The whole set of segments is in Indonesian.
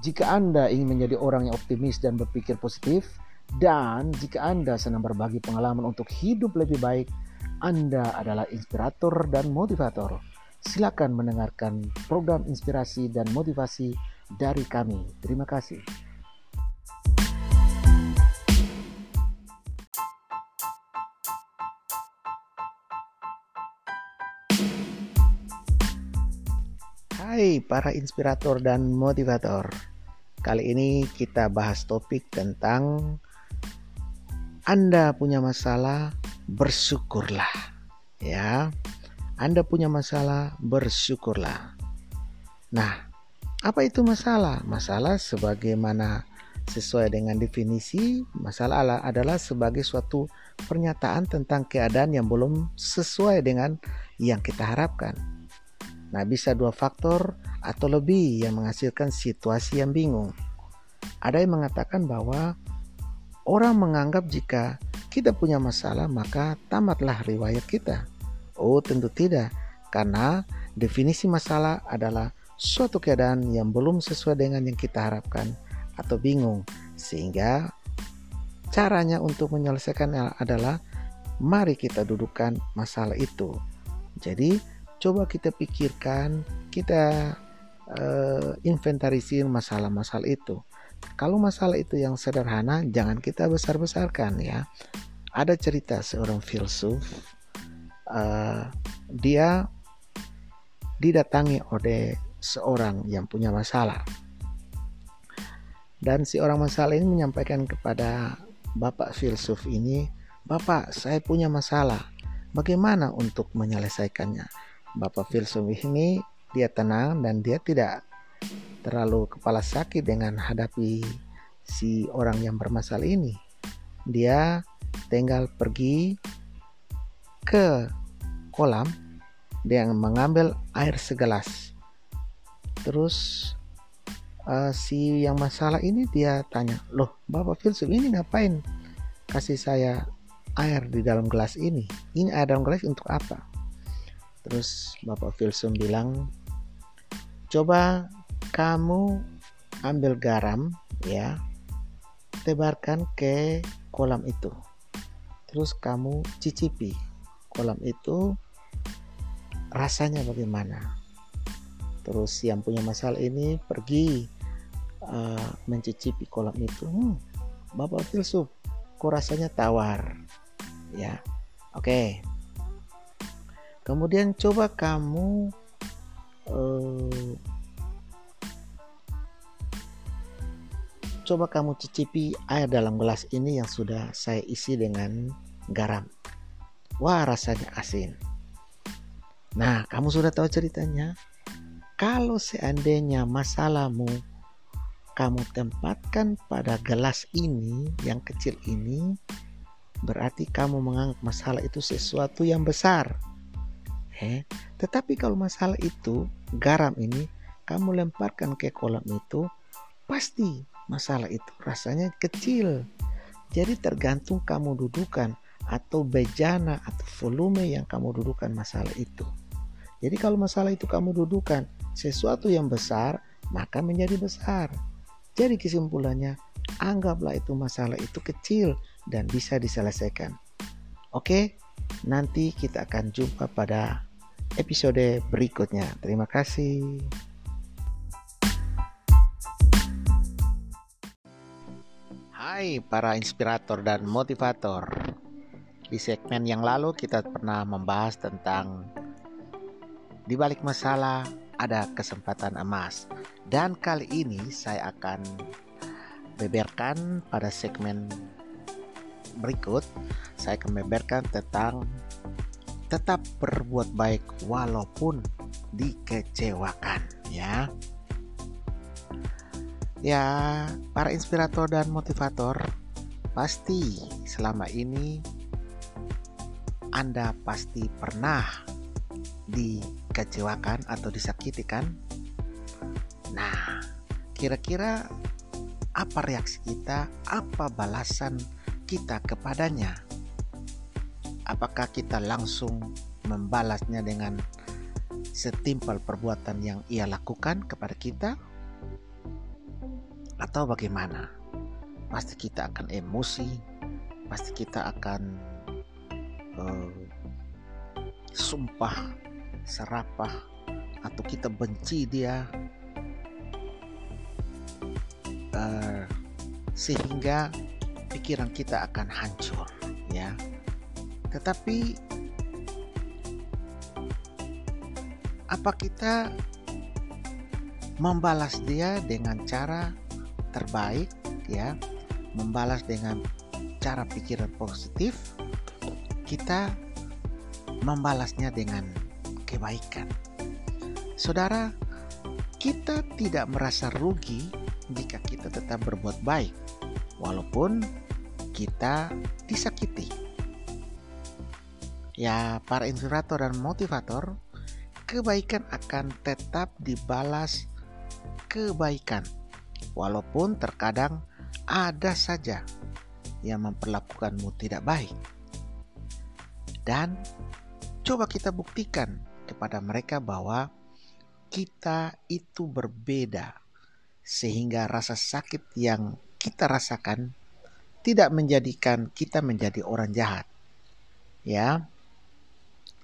Jika Anda ingin menjadi orang yang optimis dan berpikir positif, dan jika Anda senang berbagi pengalaman untuk hidup lebih baik, Anda adalah inspirator dan motivator. Silakan mendengarkan program inspirasi dan motivasi dari kami. Terima kasih. Para inspirator dan motivator. Kali ini kita bahas topik tentang Anda punya masalah, bersyukurlah. Ya. Anda punya masalah, bersyukurlah. Nah, apa itu masalah? Masalah sebagaimana sesuai dengan definisi, masalah adalah sebagai suatu pernyataan tentang keadaan yang belum sesuai dengan yang kita harapkan Nah, bisa dua faktor atau lebih yang menghasilkan situasi yang bingung. Ada yang mengatakan bahwa orang menganggap jika kita punya masalah maka tamatlah riwayat kita. Oh, tentu tidak, karena definisi masalah adalah suatu keadaan yang belum sesuai dengan yang kita harapkan atau bingung, sehingga caranya untuk menyelesaikan adalah mari kita dudukkan masalah itu. Jadi, coba kita pikirkan, kita uh, inventarisir masalah-masalah itu. Kalau masalah itu yang sederhana, jangan kita besar-besarkan ya. Ada cerita seorang filsuf, uh, dia didatangi oleh seorang yang punya masalah. Dan si orang masalah ini menyampaikan kepada bapak filsuf ini, Bapak, saya punya masalah. Bagaimana untuk menyelesaikannya? Bapak filsuf ini dia tenang dan dia tidak terlalu kepala sakit dengan hadapi si orang yang bermasalah ini. Dia tinggal pergi ke kolam dia mengambil air segelas. Terus uh, si yang masalah ini dia tanya, "Loh, Bapak filsuf ini ngapain kasih saya air di dalam gelas ini? Ini air dalam gelas untuk apa?" Terus Bapak Filsum bilang, coba kamu ambil garam ya, tebarkan ke kolam itu. Terus kamu cicipi kolam itu rasanya bagaimana. Terus yang punya masalah ini pergi uh, mencicipi kolam itu. Hmm, Bapak filsuf, kok rasanya tawar? Ya, oke. Okay kemudian coba kamu uh, coba kamu cicipi air dalam gelas ini yang sudah saya isi dengan garam. Wah rasanya asin. Nah kamu sudah tahu ceritanya? Kalau seandainya masalahmu kamu tempatkan pada gelas ini yang kecil ini berarti kamu menganggap masalah itu sesuatu yang besar Eh, tetapi kalau masalah itu garam ini kamu lemparkan ke kolam itu pasti masalah itu rasanya kecil. Jadi tergantung kamu dudukan atau bejana atau volume yang kamu dudukan masalah itu. Jadi kalau masalah itu kamu dudukan sesuatu yang besar, maka menjadi besar. Jadi kesimpulannya, anggaplah itu masalah itu kecil dan bisa diselesaikan. Oke, nanti kita akan jumpa pada episode berikutnya. Terima kasih. Hai para inspirator dan motivator. Di segmen yang lalu kita pernah membahas tentang di balik masalah ada kesempatan emas. Dan kali ini saya akan beberkan pada segmen berikut saya akan beberkan tentang tetap berbuat baik walaupun dikecewakan ya. Ya, para inspirator dan motivator pasti selama ini Anda pasti pernah dikecewakan atau disakiti kan? Nah, kira-kira apa reaksi kita? Apa balasan kita kepadanya? Apakah kita langsung membalasnya dengan setimpal perbuatan yang ia lakukan kepada kita atau bagaimana? Pasti kita akan emosi, pasti kita akan uh, sumpah, serapah, atau kita benci dia, uh, sehingga pikiran kita akan hancur, ya. Tetapi apa kita membalas dia dengan cara terbaik ya? Membalas dengan cara pikiran positif kita membalasnya dengan kebaikan. Saudara kita tidak merasa rugi jika kita tetap berbuat baik walaupun kita disakiti ya para inspirator dan motivator kebaikan akan tetap dibalas kebaikan, walaupun terkadang ada saja yang memperlakukanmu tidak baik. Dan coba kita buktikan kepada mereka bahwa kita itu berbeda, sehingga rasa sakit yang kita rasakan tidak menjadikan kita menjadi orang jahat. Ya,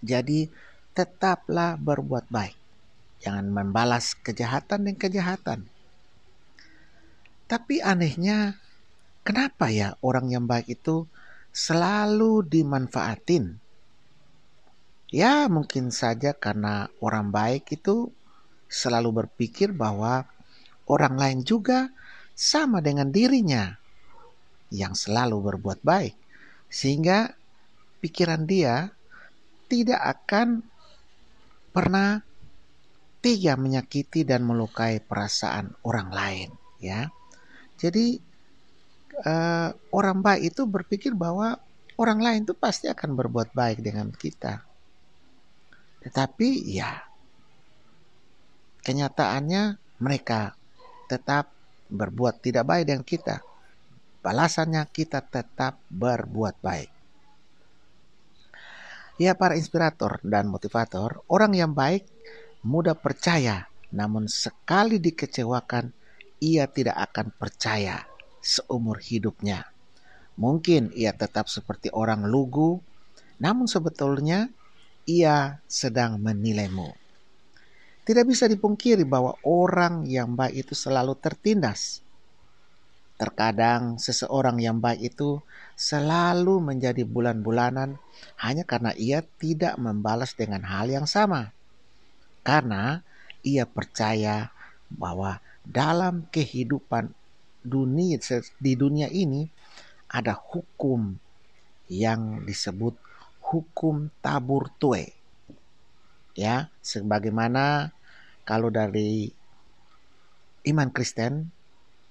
jadi tetaplah berbuat baik. Jangan membalas kejahatan dan kejahatan. Tapi anehnya, kenapa ya orang yang baik itu selalu dimanfaatin? Ya, mungkin saja karena orang baik itu selalu berpikir bahwa orang lain juga sama dengan dirinya yang selalu berbuat baik, sehingga pikiran dia tidak akan pernah tega menyakiti dan melukai perasaan orang lain ya. Jadi uh, orang baik itu berpikir bahwa orang lain itu pasti akan berbuat baik dengan kita. Tetapi ya kenyataannya mereka tetap berbuat tidak baik dengan kita. Balasannya kita tetap berbuat baik Ya para inspirator dan motivator, orang yang baik mudah percaya, namun sekali dikecewakan, ia tidak akan percaya seumur hidupnya. Mungkin ia tetap seperti orang lugu, namun sebetulnya ia sedang menilaimu. Tidak bisa dipungkiri bahwa orang yang baik itu selalu tertindas. Terkadang seseorang yang baik itu selalu menjadi bulan-bulanan hanya karena ia tidak membalas dengan hal yang sama karena ia percaya bahwa dalam kehidupan dunia di dunia ini ada hukum yang disebut hukum tabur tue. Ya, sebagaimana kalau dari iman Kristen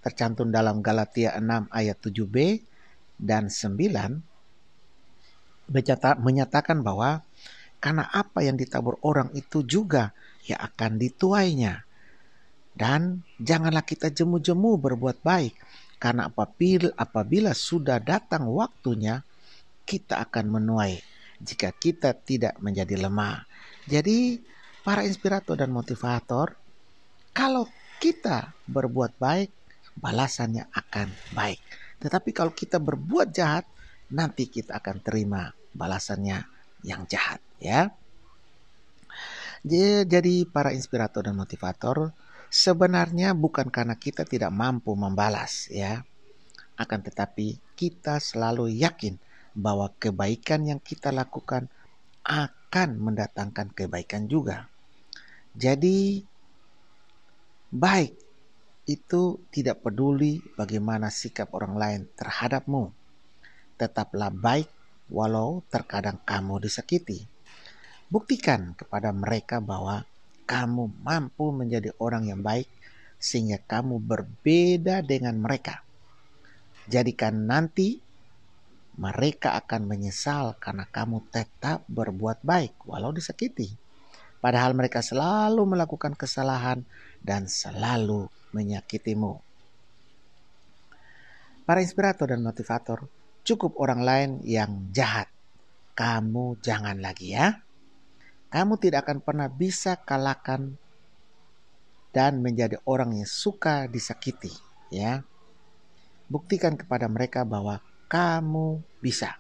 tercantum dalam Galatia 6 ayat 7b dan 9 menyatakan bahwa karena apa yang ditabur orang itu juga yang akan dituainya. Dan janganlah kita jemu-jemu berbuat baik, karena apabila, apabila sudah datang waktunya, kita akan menuai jika kita tidak menjadi lemah. Jadi, para inspirator dan motivator, kalau kita berbuat baik, balasannya akan baik. Tetapi kalau kita berbuat jahat, nanti kita akan terima balasannya yang jahat ya. Jadi para inspirator dan motivator sebenarnya bukan karena kita tidak mampu membalas ya. Akan tetapi kita selalu yakin bahwa kebaikan yang kita lakukan akan mendatangkan kebaikan juga. Jadi baik itu tidak peduli bagaimana sikap orang lain terhadapmu. Tetaplah baik walau terkadang kamu disakiti. Buktikan kepada mereka bahwa kamu mampu menjadi orang yang baik sehingga kamu berbeda dengan mereka. Jadikan nanti mereka akan menyesal karena kamu tetap berbuat baik walau disakiti. Padahal mereka selalu melakukan kesalahan dan selalu menyakitimu. Para inspirator dan motivator, cukup orang lain yang jahat. Kamu jangan lagi ya. Kamu tidak akan pernah bisa kalahkan dan menjadi orang yang suka disakiti. ya. Buktikan kepada mereka bahwa kamu bisa.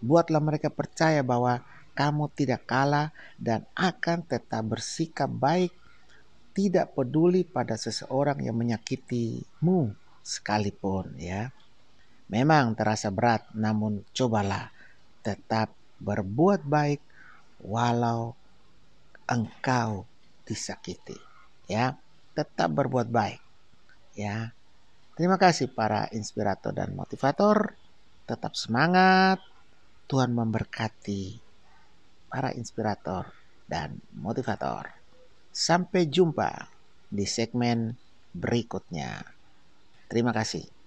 Buatlah mereka percaya bahwa kamu tidak kalah dan akan tetap bersikap baik, tidak peduli pada seseorang yang menyakitimu sekalipun ya. Memang terasa berat, namun cobalah tetap berbuat baik walau engkau disakiti. Ya, tetap berbuat baik. Ya. Terima kasih para inspirator dan motivator. Tetap semangat. Tuhan memberkati para inspirator dan motivator. Sampai jumpa di segmen berikutnya. Terima kasih.